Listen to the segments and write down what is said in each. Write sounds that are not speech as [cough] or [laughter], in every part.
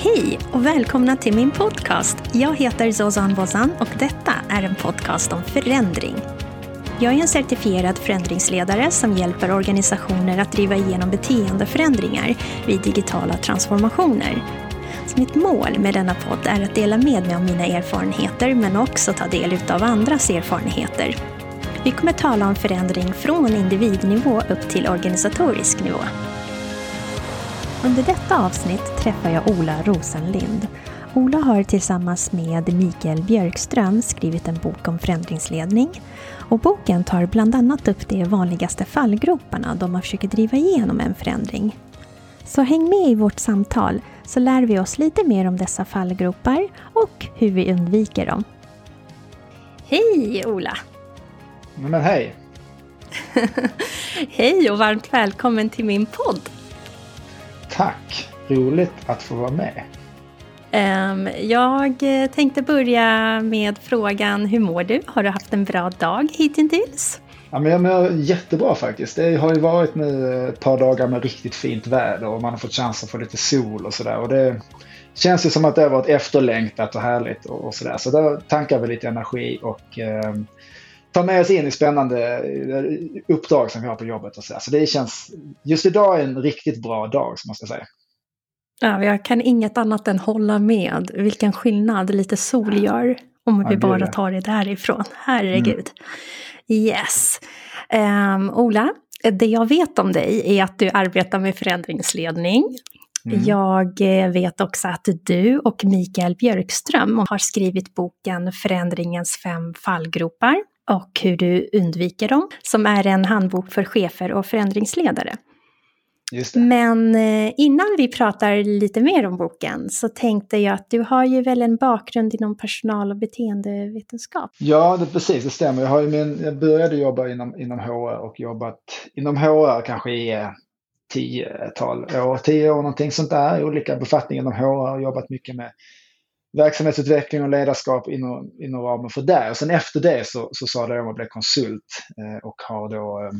Hej och välkomna till min podcast. Jag heter Zozan Bozan och detta är en podcast om förändring. Jag är en certifierad förändringsledare som hjälper organisationer att driva igenom beteendeförändringar vid digitala transformationer. Så mitt mål med denna podd är att dela med mig av mina erfarenheter men också ta del av andras erfarenheter. Vi kommer tala om förändring från individnivå upp till organisatorisk nivå. Under detta avsnitt träffar jag Ola Rosenlind. Ola har tillsammans med Mikael Björkström skrivit en bok om förändringsledning. Och boken tar bland annat upp de vanligaste fallgroparna då man försöker driva igenom en förändring. Så häng med i vårt samtal så lär vi oss lite mer om dessa fallgropar och hur vi undviker dem. Hej Ola! Men hej! [laughs] hej och varmt välkommen till min podd! Tack! Roligt att få vara med. Um, jag tänkte börja med frågan, hur mår du? Har du haft en bra dag hittills? Ja, men jag mår jättebra faktiskt. Det har ju varit nu ett par dagar med riktigt fint väder och man har fått chans att få lite sol och sådär. Och det känns ju som att det har varit efterlängtat och härligt och, och sådär. Så då tankar vi lite energi och eh, tar med oss in i spännande eh, uppdrag som vi har på jobbet och sådär. Så det känns, just idag är en riktigt bra dag måste jag säga. Ja, jag kan inget annat än hålla med. Vilken skillnad lite sol gör om vi ja, bara tar det därifrån. Herregud. Mm. Yes. Um, Ola, det jag vet om dig är att du arbetar med förändringsledning. Mm. Jag eh, vet också att du och Mikael Björkström har skrivit boken Förändringens fem fallgropar och hur du undviker dem, som är en handbok för chefer och förändringsledare. Men eh, innan vi pratar lite mer om boken så tänkte jag att du har ju väl en bakgrund inom personal och beteendevetenskap? Ja, det, precis, det stämmer. Jag, har min, jag började jobba inom, inom HR och jobbat inom HR kanske i eh, tiotal år, tio år någonting sånt där, i olika befattningar inom HR och jobbat mycket med verksamhetsutveckling och ledarskap inom, inom ramen för det. Och sen efter det så, så sa jag om att bli konsult eh, och har då eh,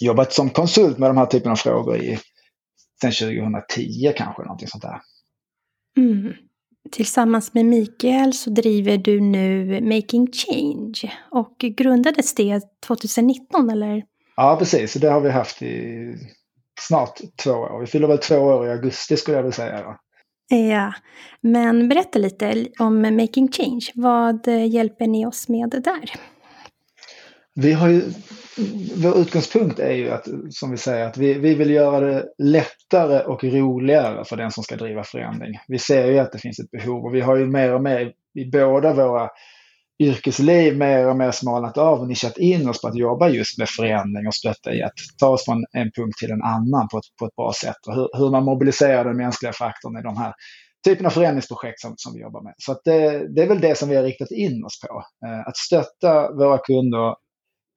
jobbat som konsult med de här typen av frågor i sen 2010 kanske, någonting sånt där. Mm. Tillsammans med Mikael så driver du nu Making Change och grundades det 2019 eller? Ja, precis. Det har vi haft i snart två år. Vi fyller väl två år i augusti skulle jag vilja säga. Ja, men berätta lite om Making Change. Vad hjälper ni oss med där? Vi har ju, vår utgångspunkt är ju att, som vi säger, att vi, vi vill göra det lättare och roligare för den som ska driva förändring. Vi ser ju att det finns ett behov och vi har ju mer och mer i båda våra yrkesliv mer och mer smalnat av och nischat in oss på att jobba just med förändring och stötta i att ta oss från en punkt till en annan på ett, på ett bra sätt. Och hur, hur man mobiliserar den mänskliga faktorn i de här typen av förändringsprojekt som, som vi jobbar med. Så det, det, är väl det som vi har riktat in oss på. Eh, att stötta våra kunder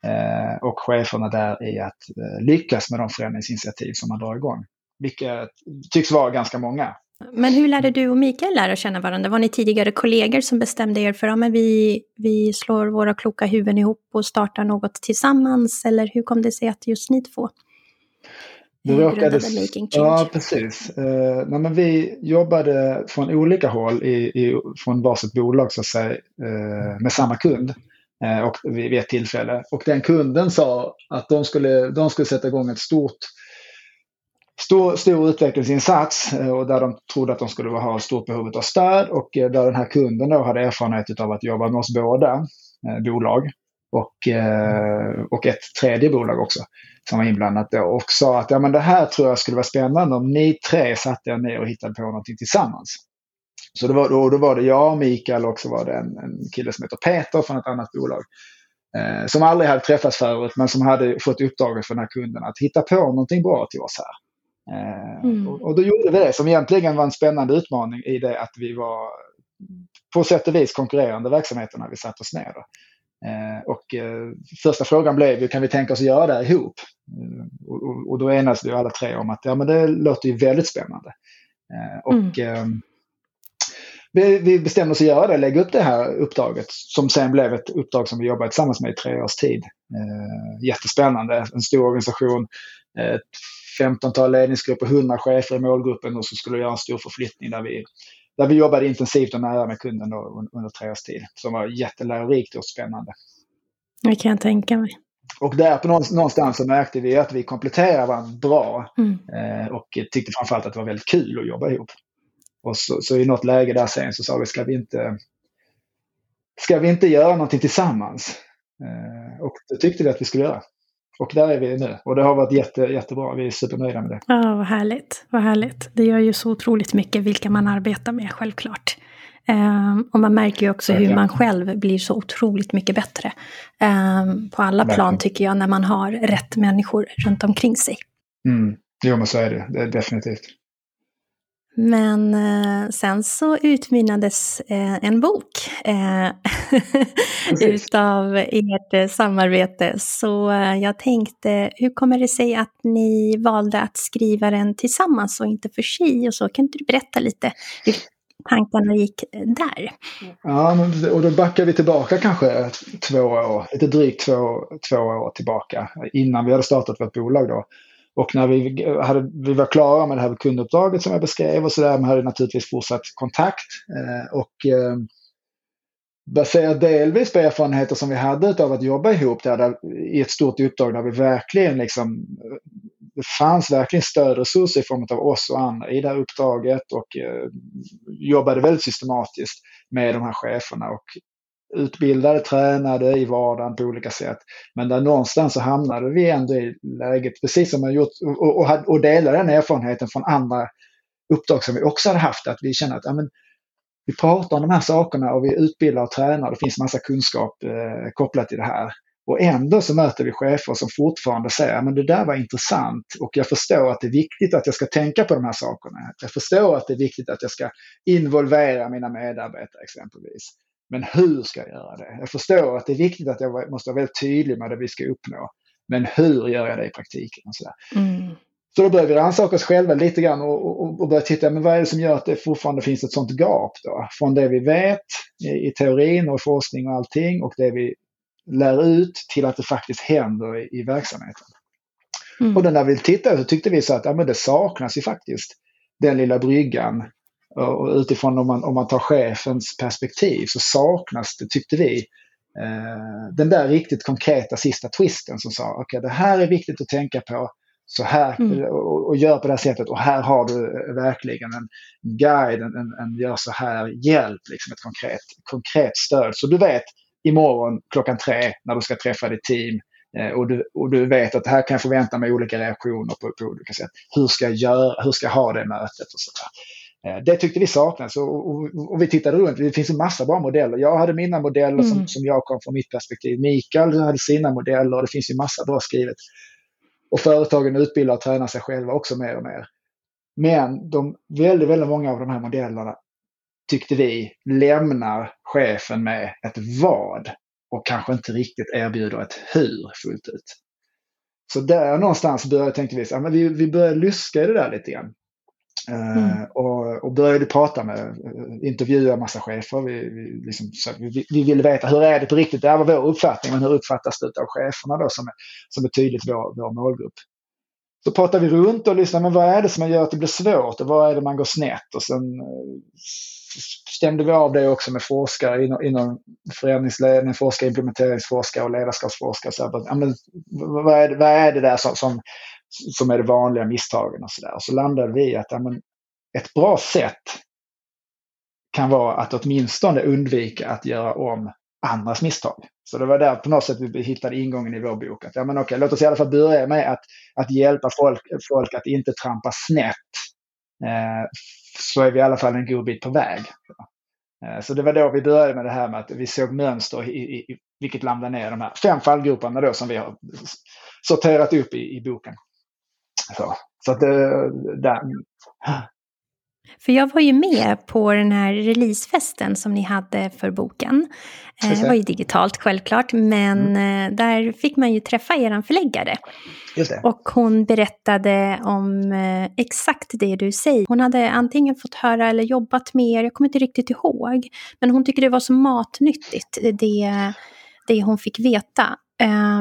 eh, och cheferna där i att eh, lyckas med de förändringsinitiativ som man drar igång. Vilket tycks vara ganska många. Men hur lärde du och Mikael lära känna varandra? Var ni tidigare kollegor som bestämde er för att ja, vi, vi slår våra kloka huvuden ihop och startar något tillsammans? Eller hur kom det sig att just ni två det råkade, ja, precis. Eh, nej, men vi jobbade från olika håll i, i, från varsitt bolag så att säga, eh, med samma kund eh, och vid, vid ett tillfälle. Och den kunden sa att de skulle, de skulle sätta igång ett stort stor, stor utvecklingsinsats eh, och där de trodde att de skulle ha stort behov av stöd och eh, där den här kunden då hade erfarenhet av att jobba med oss båda eh, bolag och, och ett tredje bolag också som var inblandat då och sa att ja, men det här tror jag skulle vara spännande om ni tre satte er ner och hittade på någonting tillsammans. Så det var, då, då var det jag och Mikael och så var det en, en kille som heter Peter från ett annat bolag. Eh, som aldrig hade träffats förut men som hade fått uppdraget från den här kunden att hitta på någonting bra till oss här. Eh, mm. Och, och, då gjorde vi det som egentligen var en spännande utmaning i det att vi var på sätt och vis konkurrerande verksamheter när vi satte oss ner. Eh, och eh, första frågan blev ju, kan vi tänka oss att göra det här ihop? Och, då enades vi alla tre om att ja, men det låter ju väldigt spännande. Och mm. vi, vi, bestämde oss att göra det, lägga upp det här uppdraget som sen blev ett uppdrag som vi jobbade tillsammans med i tre års tid. jättespännande, en stor organisation, 15-tal ledningsgrupper, 100 chefer i målgruppen och så skulle vi göra en stor förflyttning där vi, där vi jobbade intensivt och nära med kunden då, under tre års tid. Som var jättelärorikt och spännande. Det kan jag tänka mig. Och där på någonstans så märkte vi att vi kompletterade varandra bra mm. eh, och tyckte framförallt att det var väldigt kul att jobba ihop. Och så, så i något läge där sen så sa vi, ska vi inte, ska vi inte göra någonting tillsammans? Eh, och det tyckte vi att vi skulle göra. Och där är vi nu. Och det har varit jätte, jättebra. Vi är supernöjda med det. Ja, vad härligt. Vad härligt. Det gör ju så otroligt mycket vilka man arbetar med, självklart. Um, och man märker ju också hur man själv blir så otroligt mycket bättre. Um, på alla Verkligen. plan tycker jag, när man har rätt människor runt omkring sig. Mm. Jo, men så är det. det är definitivt. Men eh, sen så utmynnades eh, en bok eh, [laughs] utav ert eh, samarbete. Så eh, jag tänkte, hur kommer det sig att ni valde att skriva den tillsammans och inte för sig? Och så kan inte du berätta lite hur tankarna gick där? Ja, och då backar vi tillbaka kanske två år, lite drygt två, två år tillbaka innan vi hade startat vårt bolag då. Och när vi, hade, vi var klara med det här kunduppdraget som jag beskrev och så där, man hade naturligtvis fortsatt kontakt. Eh, och eh, baserat delvis på erfarenheter som vi hade av att jobba ihop där, där, i ett stort uppdrag där vi verkligen liksom eh, det fanns verkligen stödresurser i form av oss och andra i det här uppdraget och eh, jobbade väldigt systematiskt med de här cheferna och utbildade, tränade i vardagen på olika sätt. Men där någonstans så hamnade vi ändå i läget, precis som man gjort, och, och, och delade den erfarenheten från andra uppdrag som vi också hade haft, att vi känner att ja, men, vi pratar om de här sakerna och vi utbildar och tränar, det finns massa kunskap eh, kopplat till det här. Och ändå så möter vi chefer som fortfarande säger att det där var intressant och jag förstår att det är viktigt att jag ska tänka på de här sakerna. Jag förstår att det är viktigt att jag ska involvera mina medarbetare exempelvis. Men hur ska jag göra det? Jag förstår att det är viktigt att jag måste vara väldigt tydlig med det vi ska uppnå. Men hur gör jag det i praktiken? Och så mm. så då börjar vi rannsaka oss själva lite grann och, och, och börja titta, men vad är det som gör att det fortfarande finns ett sånt gap då? Från det vi vet i, i teorin och forskning och allting och det vi lär ut till att det faktiskt händer i, i verksamheten. Mm. Och när vi tittade så tyckte vi så att ja, men det saknas ju faktiskt den lilla bryggan och utifrån om man, om man tar chefens perspektiv så saknas det, tyckte vi, eh, den där riktigt konkreta sista twisten som sa okej okay, det här är viktigt att tänka på så här mm. och, och, gör på det här sättet och här har du verkligen en guide, en, en, en gör så här hjälp, liksom ett konkret, konkret stöd. Så du vet imorgon klockan tre när du ska träffa ditt team eh, och du, och du vet att här kan jag förvänta mig olika reaktioner på, på olika sätt. Hur ska jag göra, hur ska jag ha det mötet och sådär. Eh, det tyckte vi saknades och, och, och, vi tittade runt. Det finns en massa bra modeller. Jag hade mina modeller mm. som, som jag kom från mitt perspektiv. Mikael hade sina modeller och det finns ju massa bra skrivet. Och företagen utbildar och tränar sig själva också mer och mer. Men de, väldigt, väldigt många av de här modellerna tyckte vi lämnar chefen med ett vad och kanske inte riktigt erbjuder ett hur fullt ut. Så där någonstans började, tänkte vi, vi, vi började luska i det där lite grann. Mm. Uh, och, och, började prata med, uh, intervjua massa chefer. Vi, vi, liksom, vi, vi, ville veta hur är det på riktigt? Det här var vår uppfattning, men hur uppfattas det av cheferna då som är, som är tydligt vår, vår målgrupp? Så pratar vi runt och lyssnar, men vad är det som gör att det blir svårt och vad är det man går snett? Och sen uh, stämde vi av det också med forskare inom, inom förändringsledning, forskare, implementeringsforskare och ledarskapsforskare. Så här, men, vad, är det, vad är det där som, som som är de vanliga misstagen och sådär. Så landade vi i att ja, men, ett bra sätt kan vara att åtminstone undvika att göra om andras misstag. Så det var där på något sätt vi hittade ingången i vår bok. Att, ja, men okej, låt oss i alla fall börja med att, att hjälpa folk, folk att inte trampa snett. Eh, så är vi i alla fall en god bit på väg. Eh, så det var då vi började med det här med att vi såg mönster i, i, i vilket landade ner de här fem fallgroparna då som vi har sorterat upp i, i boken. Så, så att det, där. För jag var ju med på den här releasefesten som ni hade för boken. Eh, det var ju digitalt självklart, men mm. Eh, där fick man ju träffa er förläggare. Och hon berättade om eh, exakt det du säger. Hon hade antingen fått höra eller jobbat med er, jag kommer inte riktigt ihåg. Men hon tycker det var så matnyttigt, det, det hon fick veta.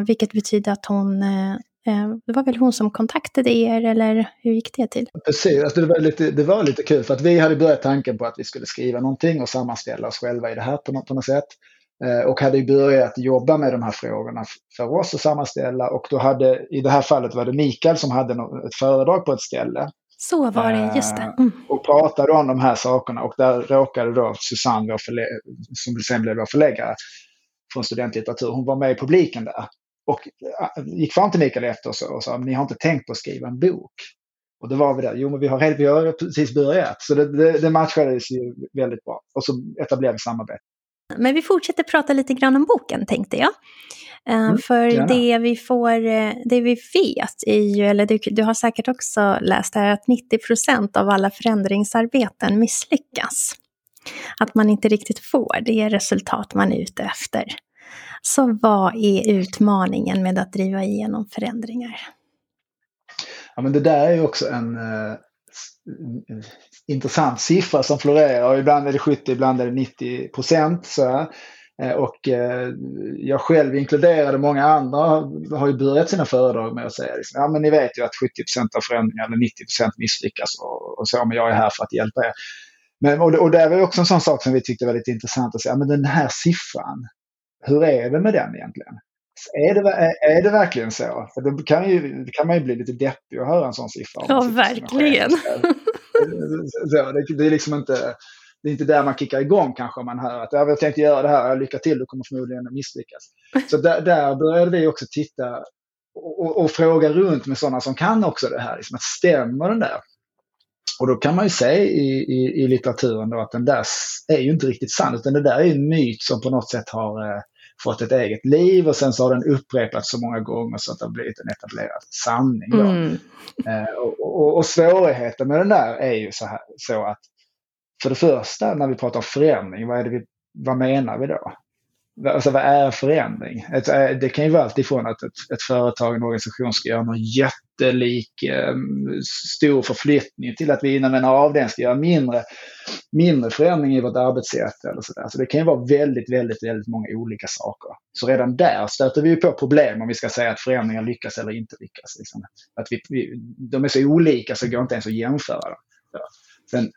vilket betyder att hon Eh, det var väl hon som kontaktade er eller hur gick det till? Precis, alltså det, var lite, det var lite kul för att vi hade börjat tanken på att vi skulle skriva någonting och sammanställa oss själva i det här på något, på något sätt. Eh, och hade börjat jobba med de här frågorna för oss att sammanställa och då hade, i det här fallet var det Mikael som hade ett föredrag på ett ställe. Så var det, just det. Mm. Och pratade om de här sakerna och där råkade då Susanne, vår som sen blev vår förläggare från studentlitteratur, hon var med i publiken där. Och äh, gick fram till Mikael efter och sa, ni har inte tänkt på att skriva en bok. Och då var vi där, jo men vi har, vi har precis börjat. Så det, det, det matchades ju väldigt bra. Och så etablerade vi samarbete. Men vi fortsätter prata lite grann om boken tänkte jag. Eh, mm, För gärna. det vi, får, eh, det vi vet är ju, eller du, du har säkert också läst det här, att 90 procent av alla förändringsarbeten misslyckas. Att man inte riktigt får det resultat man är ute efter. Så vad är utmaningen med att driva igenom förändringar? Ja, men det där är ju också en eh, intressant siffra som florerar. Ibland är det 70, ibland är det 90 procent. Eh, och eh, jag själv inkluderade många andra har ju börjat sina föredrag med att säga liksom, ja men ni vet ju att 70 % av förändringar eller 90 % misslyckas och, och så, men jag är här för att hjälpa er. Men, och, och det var också en sån sak som vi tyckte var lite intressant att säga, men den här siffran, hur är det med den egentligen? Är det, är, det verkligen så? För då kan, ju, kan man ju bli lite deppig att höra en sån siffra. Ja, verkligen. Så, det, det, är liksom inte, det är inte där man kickar igång kanske om man hör att jag tänkte göra det här, lycka till, du kommer förmodligen att misslyckas. Så där, där började vi också titta och, och, fråga runt med sådana som kan också det här. Liksom att stämmer den där? Och då kan man ju säga i, i, i litteraturen då att den där är ju inte riktigt sann, utan det där är en myt som på något sätt har eh, fått ett eget liv och sen så har den upprepats så många gånger så att det har blivit en etablerad sanning. Mm. Eh, och, och, och, svårigheten med den där är ju så, här, så att för det första när vi pratar om förändring, vad, vi, vad menar vi då? Alltså vad är förändring? Ett, eh, det kan ju vara alltifrån att ett, ett företag, en organisation ska göra någon jättelik eh, stor förflyttning till att vi inom en avdelning ska göra mindre, mindre förändring i vårt arbetssätt. Eller sådär. så det kan ju vara väldigt, väldigt, väldigt många olika saker. Så redan där stöter vi på problem om vi ska säga att förändringar lyckas eller inte lyckas. Liksom. Att vi, vi, de är så olika så det går inte ens att jämföra dem. Ja. Sen,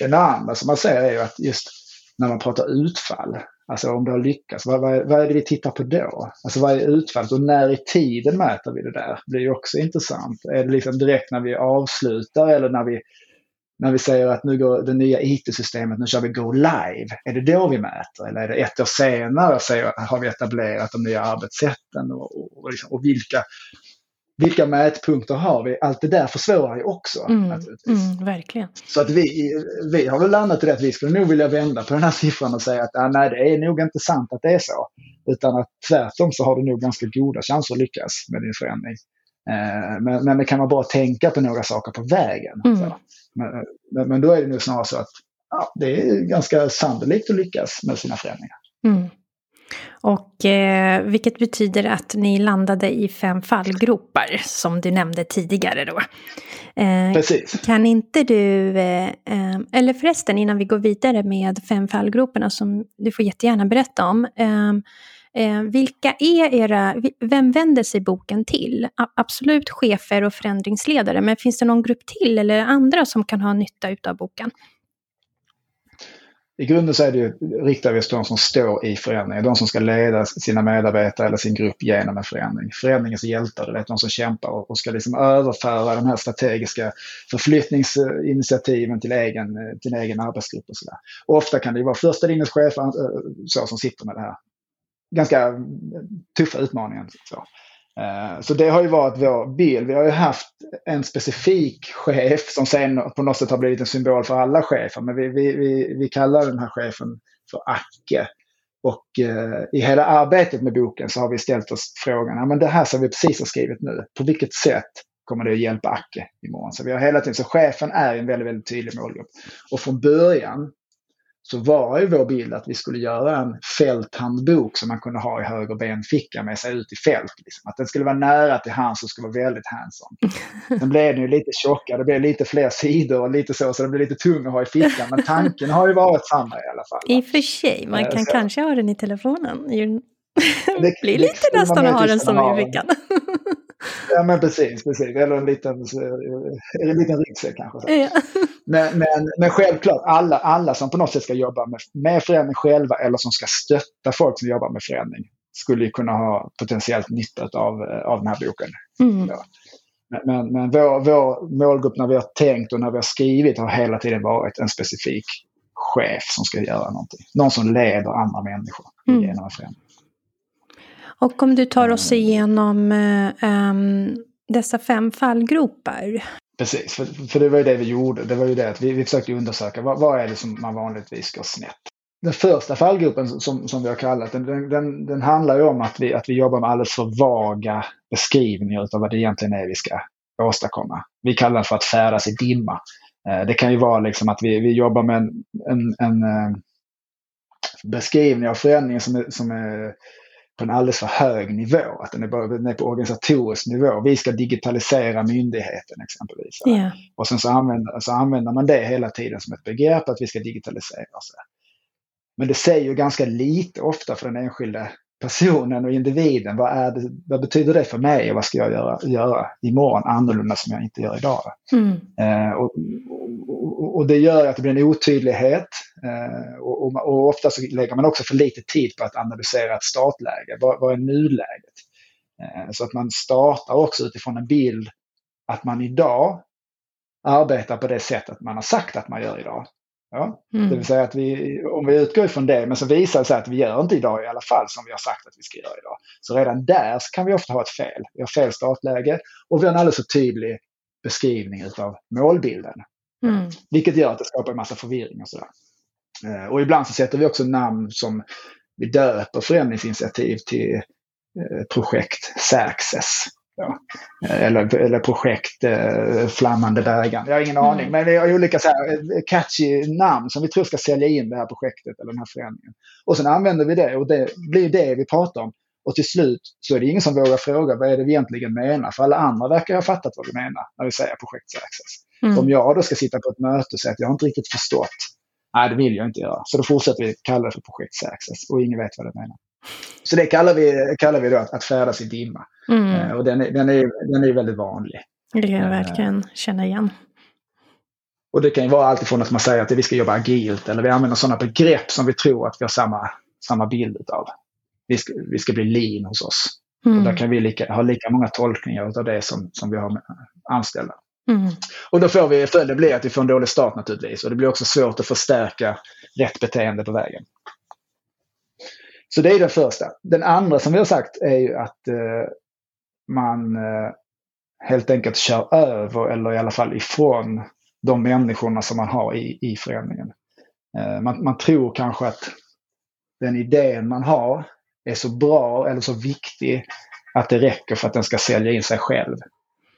den andra som man säger är ju att just när man pratar utfall, alltså om det har lyckats, vad, vad, vad är det vi tittar på då? Alltså vad är utfallet och när i tiden mäter vi det där? Det blir ju också intressant. Är det liksom direkt när vi avslutar eller när vi, när vi säger att nu går det nya IT-systemet, nu kör vi Go Live. Är det då vi mäter? Eller är det ett år senare säger, har vi etablerat de nya arbetssätten? Och, och, och, liksom, och vilka, vilka mätpunkter har vi? Allt det där försvårar ju också. Mm, mm, verkligen. Så att vi, vi har väl landat i det att vi skulle nog vilja vända på den här [laughs] siffran och säga att ah, nej, det är nog inte sant att det är så. Utan att tvärtom så har du nog ganska goda chanser att lyckas med din förändring. Eh, men, men det kan man bara tänka på några saker på vägen. Mm. Men, men, men, då är det nog snarare så att ja, det är ganska sannolikt att lyckas med sina förändringar. Och eh, vilket betyder att ni landade i fem fallgropar som du nämnde tidigare då. Eh, Precis. Kan inte du, eh, eh, eller förresten innan vi går vidare med fem fallgroparna som du får jättegärna berätta om. Eh, eh, vilka är era, vem vänder sig boken till? absolut chefer och förändringsledare, men finns det någon grupp till eller andra som kan ha nytta av boken? I grunden så är det ju, riktar vi oss till de som står i förändringen, de som ska leda sina medarbetare eller sin grupp genom en förändring. Förändringens hjältar, det är de som kämpar och ska liksom överföra de här strategiska förflyttningsinitiativen till egen, till egen arbetsgrupp. Och så där. ofta kan det vara första linjens chefer eh, så, som sitter med det här. Ganska tuffa utmaningen. Så. Eh, så det har ju varit vår bild. Vi har ju haft en specifik chef som sen på något sätt har blivit en symbol för alla chefer. Men vi, vi, vi, vi kallar den här chefen för Acke. Och eh, i hela arbetet med boken så har vi ställt oss frågan, ja, men det här som vi precis har skrivit nu, på vilket sätt kommer det att hjälpa Acke imorgon? Så vi har hela tiden, så chefen är en väldigt, väldigt tydlig målgrupp. Och från början så var ju vår bild att vi skulle göra en fälthandbok som man kunde ha i höger benficka med sig ut i fält. Liksom. Att den skulle vara nära till hands och skulle vara väldigt handsome. [laughs] Sen blev den ju lite tjockare, det blev lite fler sidor och lite så, så den blev lite tung att ha i fickan. Men tanken har ju varit samma i alla fall. I och för sig, man kan så. kanske ha den i telefonen. Det [laughs] blir lite nästan att ha den som i fickan. [laughs] Ja men precis, precis. Eller en liten, eh, en liten ryggsäck kanske. Ja. Men, men, men självklart, alla, alla som på något sätt ska jobba med, med förändring själva eller som ska stötta folk som jobbar med förändring skulle ju kunna ha potentiellt nytta av, av den här boken. Mm. Ja. Men, men, men vår, vår målgrupp när vi har tänkt och när vi har skrivit har hela tiden varit en specifik chef som ska göra någonting. Någon som leder andra människor mm. genom en förändring. Och om du tar oss igenom um, dessa fem fallgropar. Precis, för, för det var ju det vi gjorde. Det var ju det att vi, vi försökte undersöka vad, vad är det som man vanligtvis går snett. Den första fallgruppen som, som vi har kallat den, den, den, den handlar ju om att vi, att vi jobbar med alldeles för vaga beskrivningar av vad det egentligen är vi ska åstadkomma. Vi kallar den för att färdas i dimma. Eh, det kan ju vara liksom att vi, vi jobbar med en, en, en eh, beskrivning av förändringen som är, som är på en alldeles för hög nivå. Att den är, bara, den är på organisatorisk nivå. Vi ska digitalisera myndigheten exempelvis. Yeah. Och sen så använder, så använder man det hela tiden som ett begrepp att vi ska digitalisera. Men det säger ju ganska lite ofta för den enskilde personen och individen. Vad, är det, vad betyder det för mig och vad ska jag göra, göra imorgon annorlunda som jag inte gör idag? Mm. Eh, och, och, och, det gör att det blir en otydlighet eh, och, och, ofta så lägger man också för lite tid på att analysera ett startläge. Vad, vad är nuläget? Eh, så att man startar också utifrån en bild att man idag arbetar på det sättet man har sagt att man gör idag. Ja? Mm. Det vill säga att vi, om vi utgår ifrån det, men så visar det sig att vi gör inte idag i alla fall som vi har sagt att vi ska göra idag. Så redan där kan vi ofta ha ett fel. Vi har fel startläge och vi har en alldeles för tydlig beskrivning av målbilden. Mm. Vilket gör att det skapar en massa förvirring och sådär. Eh, och ibland så sätter vi också namn som vi döper förändringsinitiativ till eh, projekt Saccess. Ja. Eller, eller projekt eh, Flammande bägaren. Jag har ingen mm. aning. Men vi har olika så här, eh, catchy namn som vi tror ska sälja in det här projektet eller den här förändringen. Och sen använder vi det och det blir det vi pratar om. Och till slut så är det ingen som vågar fråga vad är det vi egentligen menar. För alla andra verkar ha fattat vad vi menar när vi säger projekt access. Mm. Om jag då ska sitta på ett möte och säga att jag har inte riktigt förstått. Nej, det vill jag inte göra. Så då fortsätter vi kalla det för projekt access och ingen vet vad det menar. Så det kallar vi, kallar vi då att, att färdas i dimma. Mm. Eh, och den är, den, är, den är väldigt vanlig. Det kan jag verkligen känna igen. Och det kan ju vara alltifrån att man säger att vi ska jobba agilt eller vi använder sådana begrepp som vi tror att vi har samma, samma bild av. Vi ska, vi ska bli lean hos oss. Mm. Och där kan vi lika, ha lika många tolkningar av det som, som vi har med anställda. Mm. Och då får vi, följden blir att vi får en dålig start naturligtvis. Och det blir också svårt att förstärka rätt beteende på vägen. Så det är den första. Den andra som vi har sagt är ju att eh, man eh, helt enkelt kör över eller i alla fall ifrån de människorna som man har i, i förändringen. Eh, man, man tror kanske att den idén man har är så bra eller så viktig att det räcker för att den ska sälja in sig själv.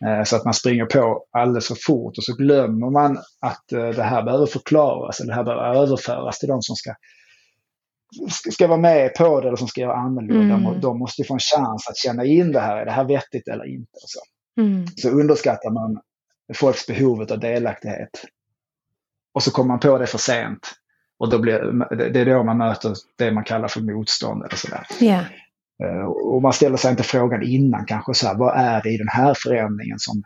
Eh, så att man springer på alldeles för fort och så glömmer man att eh, det här behöver förklaras eller det här behöver överföras till de som ska ska vara med på det eller som ska göra annorlunda, mm. de måste få en chans att känna in det här. Är det här vettigt eller inte? Så. Mm. så underskattar man folks behov av delaktighet. Och så kommer man på det för sent. Och då blir, det är då man möter det man kallar för motstånd eller sådär. Yeah. Och man ställer sig inte frågan innan kanske så här, vad är det i den här förändringen som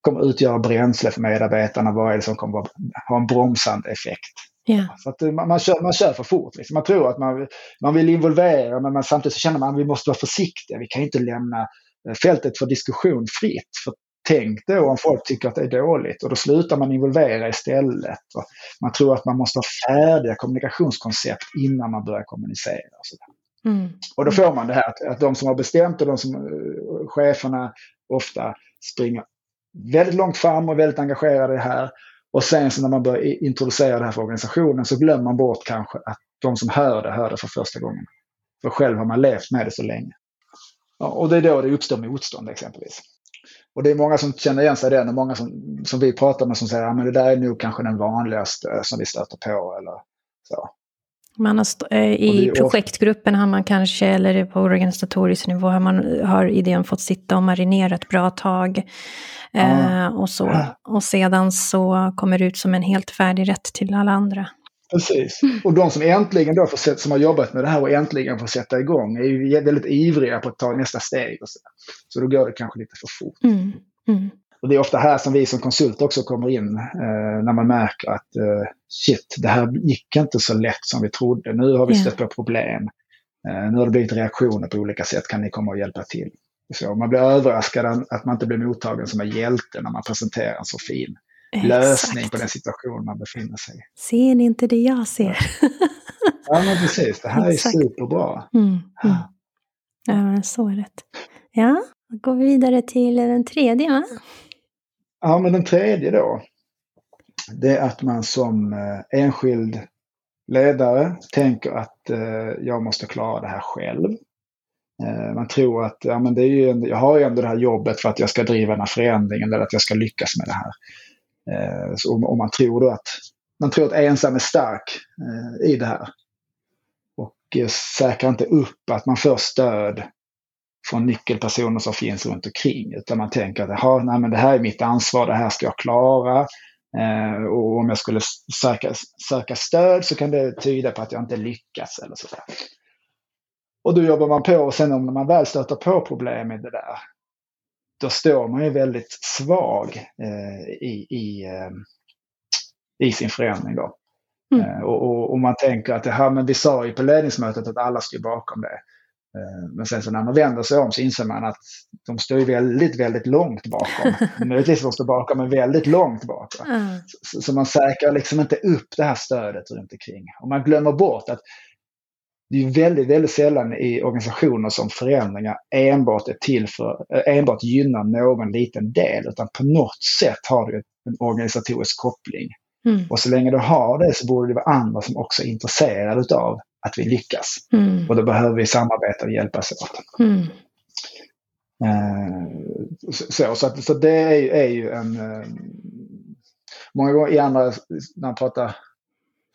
kommer utgöra bränsle för medarbetarna? Vad är det som kommer ha en bromsande effekt? Yeah. Så att man, man, kör, man kör för fort. Liksom. Man tror att man, man vill involvera men man, samtidigt så känner man att vi måste vara försiktiga. Vi kan inte lämna eh, fältet för diskussion fritt. För tänk då om folk tycker att det är dåligt och då slutar man involvera istället. Man tror att man måste ha färdiga kommunikationskoncept innan man börjar kommunicera. Och, mm. och då får man det här att, att de som har bestämt och de som uh, cheferna ofta springer väldigt långt fram och väldigt engagerade i det här. Och sen så när man börjar introducera det här för organisationen så glömmer man bort kanske att de som hör det, hör det för första gången. För själv har man levt med det så länge. Ja, och det är då det uppstår motstånd exempelvis. Och det är många som känner igen sig i det och många som, som vi pratar med som säger att ja, det där är nog kanske den vanligaste som vi stöter på. Eller så. Man har eh, I projektgruppen har man kanske, eller på organisatorisk nivå, har, man, har idén fått sitta och marinera ett bra tag. Eh, och, så. [clears throat] och sedan så kommer det ut som en helt färdig rätt till alla andra. Precis. [laughs] Och de som äntligen då får, som har jobbat med det här och äntligen får sätta igång är ju väldigt ivriga på att ta nästa steg. Och så. så då går det kanske lite för fort. Mm. Mm. Och det är ofta här som vi som konsult också kommer in eh, när man märker att eh, shit, det här gick inte så lätt som vi trodde. Nu har vi stött på problem. Eh, nu har det blivit reaktioner på olika sätt. Kan ni komma och hjälpa till? Så man blir överraskad att man inte blir mottagen som en hjälte när man presenterar en så fin Exakt. lösning på den situation man befinner sig i. Ser ni inte det jag ser? ja, men precis. Det här Exakt. är superbra. Mm, mm. Ja, men så rätt. Ja, då går vi vidare till den tredje, va? Ja, men den tredje då. Det är att man som eh, enskild ledare tänker att eh, jag måste klara det här själv. Eh, man tror att ja, men det är ju, jag har ju ändå det här jobbet för att jag ska driva den här förändringen eller att jag ska lyckas med det här. Eh, så om, man tror då att man tror att ensam är stark eh, i det här. Och säkrar inte upp att man får stöd från nyckelpersoner som finns runt omkring. Utan man tänker att nej, men det här är mitt ansvar, det här ska jag klara. Eh, och om jag skulle söka, söka stöd så kan det tyda på att jag inte lyckas eller sådär. Och då jobbar man på och sen om man väl stöter på problem med det där, då står man ju väldigt svag eh, i, i, eh, i sin förändring. Då. Mm. Eh, och, och, och, man tänker att det här, men vi sa ju på ledningsmötet att alla står bakom det. Men sen så när man vänder sig om så inser man att de står väldigt, väldigt långt bakom. [laughs] Möjligtvis de står bakom, men väldigt långt bak. Mm. Så, så, man säkrar liksom inte upp det här stödet runt omkring. Och man glömmer bort att det är väldigt, väldigt sällan i organisationer som förändringar enbart är till för, eh, enbart gynnar någon liten del. Utan på något sätt har du en organisatorisk koppling. Mm. Och så länge du har det så borde det vara andra som också är intresserade av att vi lyckas. Mm. Och då behöver vi samarbeta och hjälpas åt. Mm. Eh, så, så, att, så det är, är ju en... Eh, många gånger i andra, när man pratar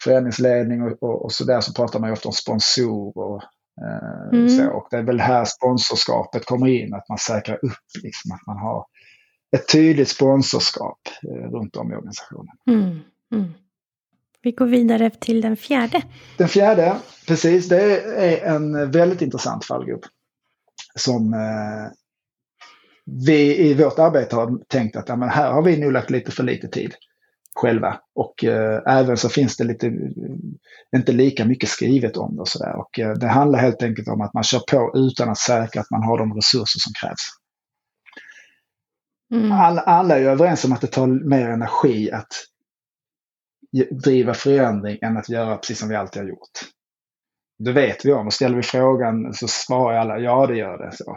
föreningsledning och, och, och sådär så pratar man ju ofta om sponsor och eh, mm. så. Och det är väl här sponsorskapet kommer in, att man säkrar upp liksom att man har ett tydligt sponsorskap eh, runt om i organisationen. Mm. Mm. Vi går vidare till den fjärde. Den fjärde, precis, det är en väldigt intressant fallgrupp. Som eh, vi i vårt arbete har tänkt att ja, men här har vi nog lagt lite för lite tid själva. Och eh, även så finns det lite, inte lika mycket skrivet om det och sådär. Och eh, det handlar helt enkelt om att man kör på utan att säkra att man har de resurser som krävs. Mm. Alla, alla är ju överens om att det tar mer energi att driva förändring än att göra precis som vi alltid har gjort. Det vet vi om och ställer vi frågan så svarar alla ja det gör det. Så.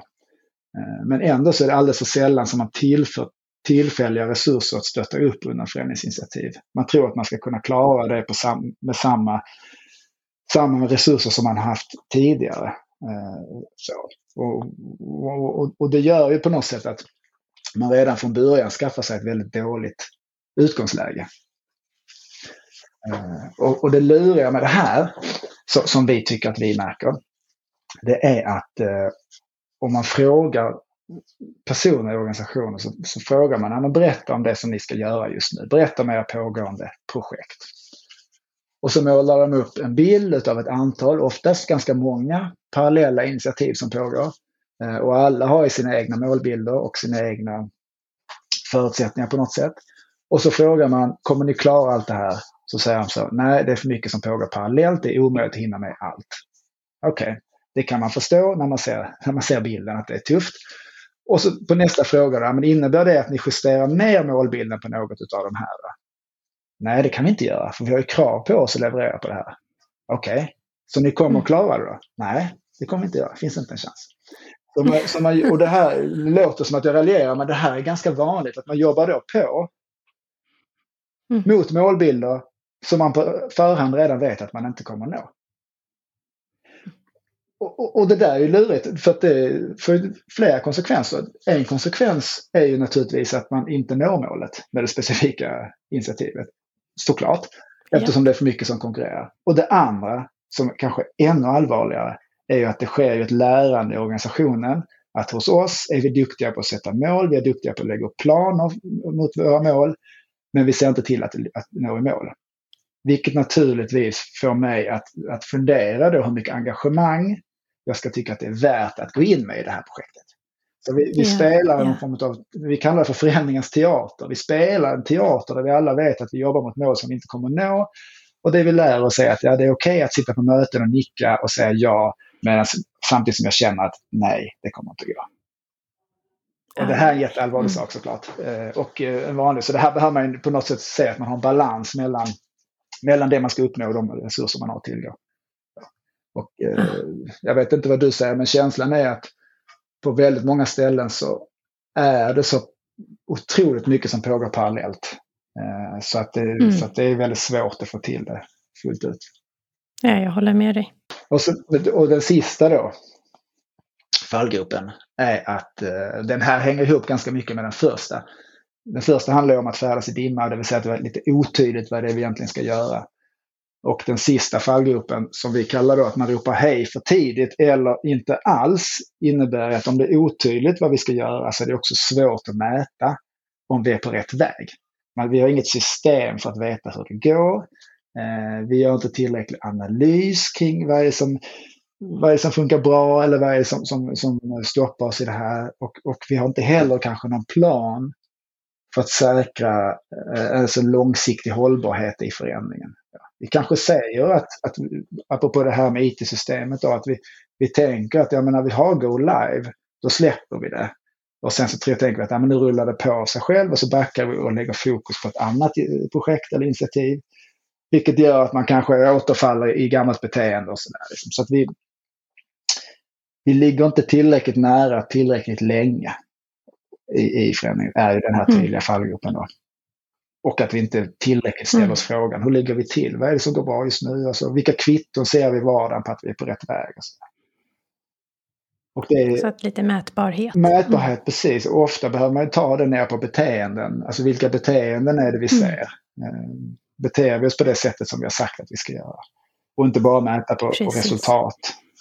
Eh, men ändå så är det alldeles för sällan som man tillför tillfälliga resurser att stötta upp under förändringsinitiativ. Man tror att man ska kunna klara det på sam med samma, samma resurser som man haft tidigare. Eh, så. Och, och, och, det gör ju på något sätt att man redan från början skaffar sig ett väldigt dåligt utgångsläge. Eh, och, och det luriga med det här, så, som vi tycker att vi märker, det är att eh, om man frågar personer i organisationen så, så frågar man, men berätta om det som ni ska göra just nu. Berätta om era pågående projekt. Och så målar de upp en bild av ett antal, oftast ganska många, parallella initiativ som pågår. Eh, och alla har ju sina egna målbilder och sina egna förutsättningar på något sätt. Och så frågar man, kommer ni klara allt det här? Så säger de så, nej det är för mycket som pågår parallellt, det är omöjligt att hinna med allt. Okej, okay. det kan man förstå när man, ser, när man ser bilden att det är tufft. Och så på nästa fråga, då, men innebär det att ni justerar ner målbilden på något av de här? Då? Nej, det kan vi inte göra, för vi har ju krav på oss att leverera på det här. Okej, okay. så ni kommer att klara det då? Nej, det kommer vi inte göra, det finns inte en chans. Så man, så man, [laughs] och det här låter som att jag raljerar, men det här är ganska vanligt, att man jobbar då på mm. mot målbilder som man på förhand redan vet att man inte kommer att nå. Och, och, det där är ju lurigt för att det får flera konsekvenser. En konsekvens är ju naturligtvis att man inte når målet med det specifika initiativet. Såklart. Eftersom ja. det är för mycket som konkurrerar. Och det andra, som kanske är ännu allvarligare, är ju att det sker ju ett lärande i organisationen. Att hos oss är vi duktiga på att sätta mål, vi är duktiga på att lägga upp planer mot våra mål. Men vi ser inte till att, att nå i mål. Vilket naturligtvis får mig att, att fundera då hur mycket engagemang jag ska tycka att det är värt att gå in med i det här projektet. Så vi, vi yeah, spelar en yeah. form av, vi kallar det för förändringens teater. Vi spelar en teater där vi alla vet att vi jobbar mot mål som vi inte kommer att nå. Och det vi lär oss är att ja, det är okej okay att sitta på möten och nicka och säga ja, medan, samtidigt som jag känner att nej, det kommer inte att gå. Och det här är en jätteallvarlig mm. sak såklart. Eh, och eh, en vanlig, så det här behöver man på något sätt se att man har en balans mellan, mellan det man ska uppnå och de resurser man har tillgå. Och eh, jag vet inte vad du säger, men känslan är att på väldigt många ställen så är det så otroligt mycket som pågår parallellt. Eh, så, att det, mm. så att det är väldigt svårt att få till det fullt ut. Ja, jag håller med dig. Och, så, och den sista då, fallgruppen, är att eh, den här hänger ihop ganska mycket med den första. Den första handlar om att färdas i dimma, det vill säga att det är lite otydligt vad det är vi egentligen ska göra. Och den sista fallgruppen som vi kallar då att man ropar hej för tidigt eller inte alls innebär att om det är otydligt vad vi ska göra så är det också svårt att mäta om vi är på rätt väg. Men vi har inget system för att veta hur det går. Eh, vi gör inte tillräcklig analys kring vad är som, vad är som funkar bra eller vad är som, som, som stoppar oss i det här. Och, och vi har inte heller kanske någon plan för att säkra eh, alltså långsiktig hållbarhet i förändringen. Vi kanske säger att, att apropå det här med IT-systemet, då, att vi, vi tänker att ja, men när vi har Go Live, då släpper vi det. Och sen så tänker vi att ja, men nu rullar det på sig själv och så backar vi och lägger fokus på ett annat projekt eller initiativ. Vilket gör att man kanske återfaller i gammalt beteende och sådär. Liksom. Så att vi, vi ligger inte tillräckligt nära tillräckligt länge i, i förändringen, är ju den här mm. tydliga fallgropen då. Och att vi inte tillräckligt ställer oss mm. frågan, hur ligger vi till? Vad är det som går bra just nu? Alltså, vilka kvitton ser vi i vardagen på att vi är på rätt väg? Alltså. Och det är, så att lite mätbarhet. Mätbarhet, mm. precis. Och ofta behöver man ta det ner på beteenden. Alltså vilka beteenden är det vi mm. ser? Mm. Beter vi oss på det sättet som vi har sagt att vi ska göra? Och inte bara mäta på, på resultat.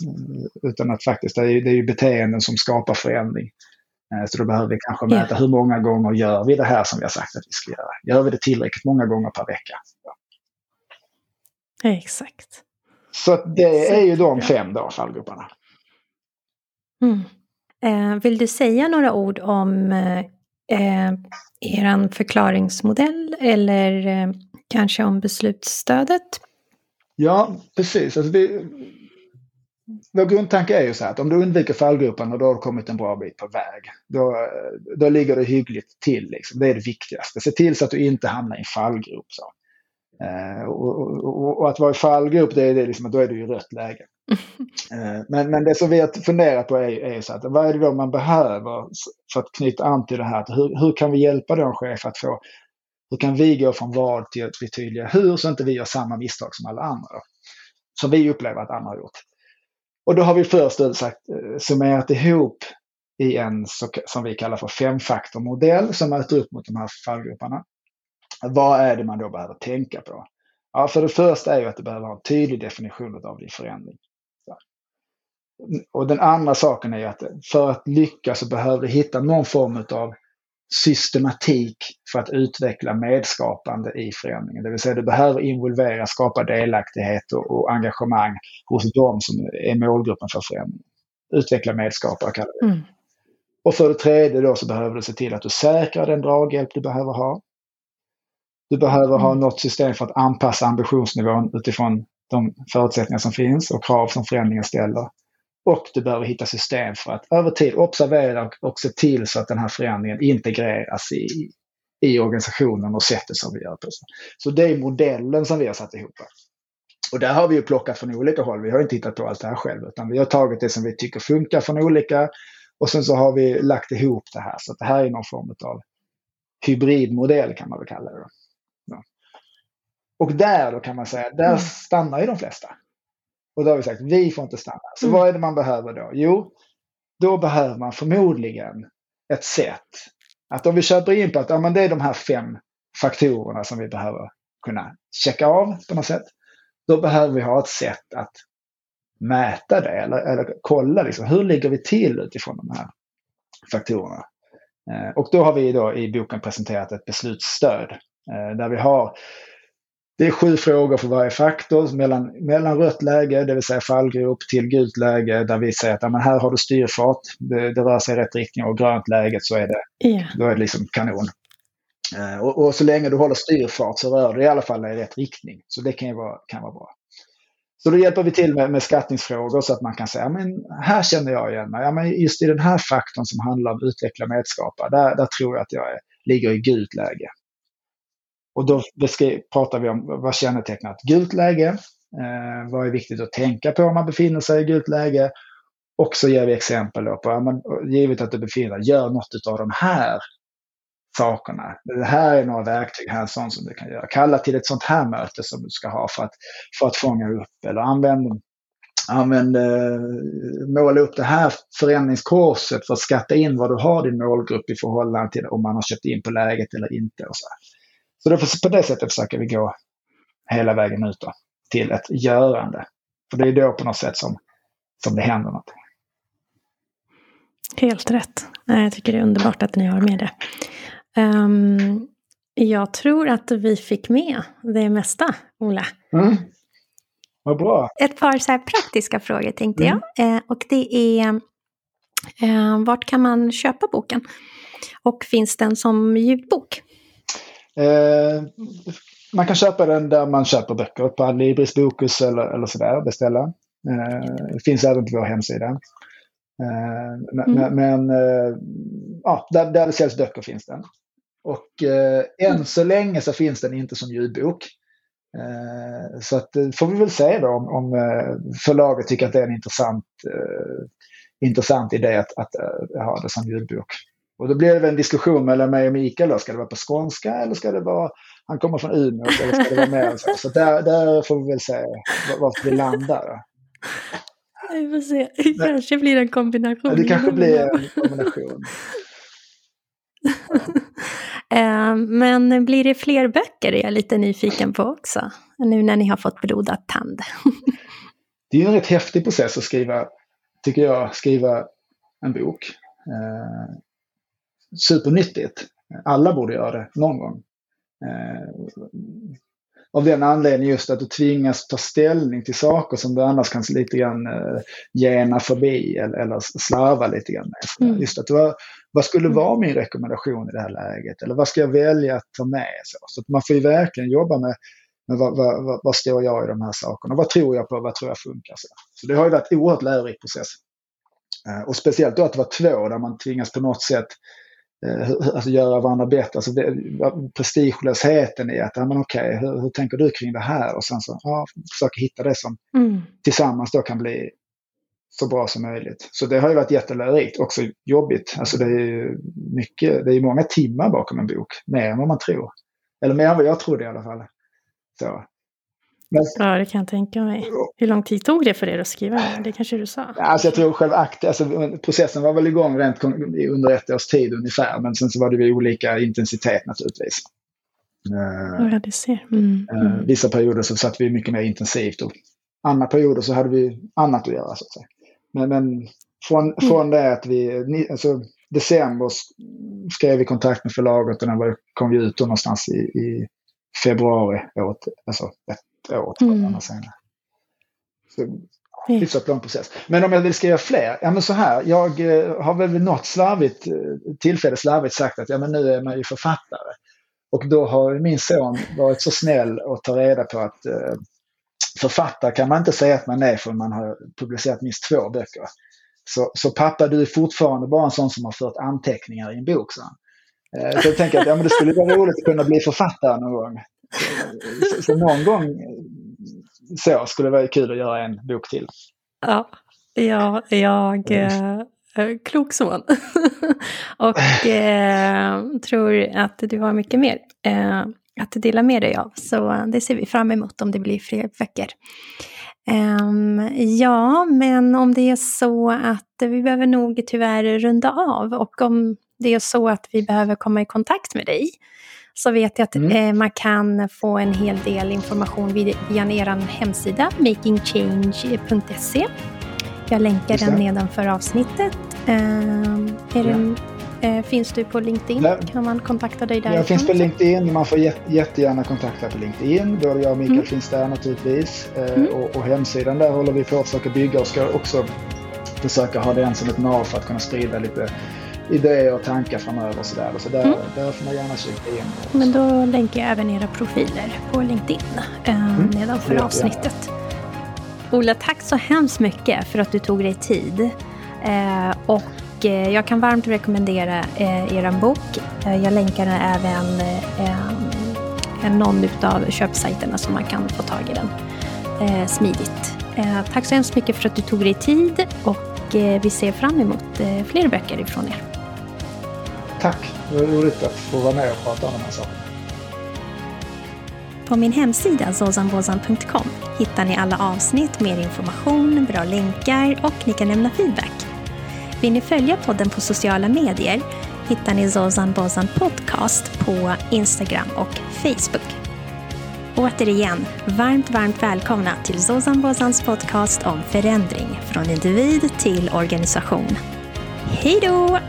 Eh, utan att faktiskt, det är, det är ju beteenden som skapar förändring. Eh, så då behöver vi kanske mäta hur många gånger gör vi det här som vi har sagt att vi ska göra. Gör vi det tillräckligt många gånger per vecka? Ja. Exakt. Så det är ju de fem då, fallgroparna. Mm. Eh, vill du säga några ord om eh, eh er förklaringsmodell eller eh, kanske om beslutsstödet? Ja, precis. Alltså vi, vår grundtanke är ju så här att om du undviker fallgroparna då har du kommit en bra bit på väg. Då, då ligger det hyggligt till. Liksom. Det är det viktigaste. Se till så att du inte hamnar i en fallgrop. Så. Eh, och, och, och, att vara i fallgrop, det är det liksom, då är du i rött läge. [laughs] eh, men, men det som vi har funderat på är, är så att vad är det då man behöver för att knyta an till det här? Att hur, hur kan vi hjälpa då en chef att få hur kan vi gå från vad till att bli tydliga hur så inte vi gör samma misstag som alla andra? Som vi upplever att andra har gjort. Och då har vi först eh, sagt, eh, summerat ihop i en som vi kallar för femfaktormodell som möter upp mot de här fallgroparna. Vad är det man då behöver tänka på? Ja, för det första är ju att du behöver ha en tydlig definition av din förändring. Och den andra saken är ju att för att lyckas så behöver du hitta någon form av systematik för att utveckla medskapande i förändringen. Det vill säga du behöver involvera, skapa delaktighet och, och engagemang hos de som är målgruppen för förändringen. Utveckla medskapare kallar det. Mm. Och för det tredje då så behöver du se till att du säkrar den draghjälp du behöver ha. Du behöver mm. ha något system för att anpassa ambitionsnivån utifrån de förutsättningar som finns och krav som förändringen ställer. Och du behöver hitta system för att över tid observera och se till så att den här förändringen integreras i, i organisationen och sättet som vi gör på. Så det är modellen som vi har satt ihop. Och där har vi ju plockat från olika håll. Vi har inte hittat på allt det här själv utan vi har tagit det som vi tycker funkar från olika och sen så har vi lagt ihop det här. Så det här är någon form av hybridmodell kan man väl kalla det. Ja. Och där då kan man säga, där mm. stannar ju de flesta. Och då har vi sagt, vi får inte stanna. Så mm. vad är det man behöver då? Jo, då behöver man förmodligen ett sätt. Att om vi köper in på att ja, men det är de här fem faktorerna som vi behöver kunna checka av på något sätt. Då behöver vi ha ett sätt att mäta det eller, eller kolla liksom, hur ligger vi till utifrån de här faktorerna. Eh, och då har vi då i boken presenterat ett beslutsstöd eh, där vi har det är sju frågor för varje faktor. Mellan, mellan rött läge, det vill säga fallgrop, till gult läge där vi säger att ja, men här har du styrfart, det, det rör sig i rätt riktning och grönt läget så är det, yeah. då är det liksom kanon. Uh, och, och, så länge du håller styrfart så rör du i alla fall i rätt riktning. Så det kan ju vara, kan vara bra. Så då hjälper vi till med, med skattningsfrågor så att man kan säga, men här känner jag igen mig. Ja, men just i den här faktorn som handlar om utveckla medskapare, där, där tror jag att jag är, ligger i gult läge. Och då pratar vi om vad kännetecknar ett gult läge? Eh, vad är viktigt att tänka på om man befinner sig i gult läge? Och så ger vi exempel på, ja, men, givet att du befinner dig, gör något av de här sakerna. Det här är några verktyg här sånt som du kan göra. Kalla till ett sånt här möte som du ska ha för att, för att fånga upp eller använd, använd, eh, måla upp det här förändringskorset för att skatta in vad du har din målgrupp i förhållande till om man har köpt in på läget eller inte. Och så. Så på det sättet försöker vi gå hela vägen ut då, till ett görande. För det är då på något sätt som, som det händer något. Helt rätt. Jag tycker det är underbart att ni har med det. Um, jag tror att vi fick med det mesta, Ola. Mm. Vad bra. Ett par så praktiska frågor tänkte mm. jag. Eh, och det är, eh, vart kan man köpa boken? Och finns den som ljudbok? Eh, man kan köpa den där man köper böcker, på Adlibris, Bokus eller, eller sådär, beställa. Eh, det finns även på vår hemsida. Eh, men, mm. men eh, ja, där, där det säljs böcker finns den. Och eh, än så länge så finns den inte som ljudbok. Eh, så att, eh, får vi väl se då om, om förlaget tycker att det är en intressant, eh, intressant idé att, att uh, ha det som ljudbok. Och då blir det en diskussion mellan mig och Mikael. Då. Ska det vara på skånska eller ska det vara, han kommer från Umeå, eller ska det vara mer så? Så där, där får vi väl se vart vi landar. Vi får se, det kanske blir en kombination. Ja, det kanske blir en kombination. [laughs] Eh, men blir det fler böcker är jag lite nyfiken på också. Nu när ni har fått blodad tand. det är en rätt häftig process att skriva, tycker jag, skriva en bok. Supernyttigt. Alla borde göra det någon gång. Eh, av den anledningen just att du tvingas ta ställning till saker som du annars kan lite grann eh, gena förbi eller, eller slarva lite grann med. Mm. Just att vad, vad skulle vara min rekommendation i det här läget? Eller vad ska jag välja att ta med? Så, så man får ju verkligen jobba med, med vad, vad, vad, står jag i de här sakerna? Vad tror jag på? Vad tror jag funkar? Så, så det har ju varit oerhört lärorik process. Eh, och speciellt då att det var två där man tvingas på något sätt alltså göra varandra bättre. Alltså det, prestigelösheten i att, ja men okej, hur, hur, tänker du kring det här? Och sen så, ja, försöka hitta det som mm. tillsammans då kan bli så bra som möjligt. Så det har ju varit jättelärorikt, också jobbigt. Alltså det är ju mycket, det är många timmar bakom en bok, mer än vad man tror. Eller mer än vad jag trodde i alla fall. Så. Ja, det kan jag tänka mig. Hur lång tid tog det för er att skriva det? kanske du sa? Alltså jag tror själv akt, alltså, processen var väl igång rent under ett års tid ungefär. Men sen så var det vid olika intensitet naturligtvis. Ja, det ser. Mm, eh, mm. Vissa perioder så satt vi mycket mer intensivt och andra perioder så hade vi annat att göra. Så att säga. Men, men från, mm. från det att vi, alltså, december skrev vi kontakt med förlaget och den kom vi ut någonstans i, i februari året, alltså år tror jag. Mm. Senare. Så, hyfsat lång process. Men om jag vill skriva fler, ja men så här, jag eh, har väl vid något slarvigt eh, tillfälle slarvigt sagt att ja men nu är man ju författare. Och då har min son varit så snäll att ta reda på att eh, författare kan man inte säga att man är förrän man har publicerat minst två böcker. Så, så pappa, du är fortfarande bara en sån som har fört anteckningar i en bok, så. Eh, så jag tänker att ja, men det skulle vara roligt att kunna bli författare någon gång. Så, så någon gång så skulle det vara kul att göra en bok till. Ja, ja jag... Eh, klok son. [laughs] och eh, tror att du har mycket mer eh, att dela med dig av. Så det ser vi fram emot om det blir fler böcker. Um, ja, men om det är så att vi behöver nog tyvärr runda av och om det är så att vi behöver komma i kontakt med dig så vet jag att mm. eh, man kan få en hel del information via, via er hemsida makingchange.se. Jag länkar den nedanför avsnittet. Eh, är det Eh, finns du på LinkedIn? Ja. Kan man kontakta dig där? Jag finns på LinkedIn. Man får jättegärna kontakta på LinkedIn. Både jag och Mikael mm. finns där naturligtvis. Eh, mm. Och, och, hemsidan där håller vi på att försöka bygga och ska också försöka ha den som ett nav för att kunna sprida lite idéer och tankar framöver. Så där, så där, mm. där får man gärna kika in. Men då länkar jag även era profiler på LinkedIn eh, mm. nedanför avsnittet. Ola, tack så hemskt mycket för att du tog dig tid. Eh, och eh, jag kan varmt rekommendera eh, er bok. Eh, jag länkar även eh, någon av köpsajterna så man kan få tag i den eh, smidigt. Eh, tack så hemskt mycket för att du tog dig tid och vi ser fram emot fler böcker ifrån er. Tack, det var roligt att få vara med och prata om de här sakerna. På min hemsida zozanbozan.com hittar ni alla avsnitt, mer information, bra länkar och ni kan lämna feedback. Vill ni följa podden på sociala medier hittar ni Zozan Bozan Podcast på Instagram och Facebook. Återigen, varmt, varmt välkomna till Zozan Bozans podcast om förändring från individ till organisation. Hej då!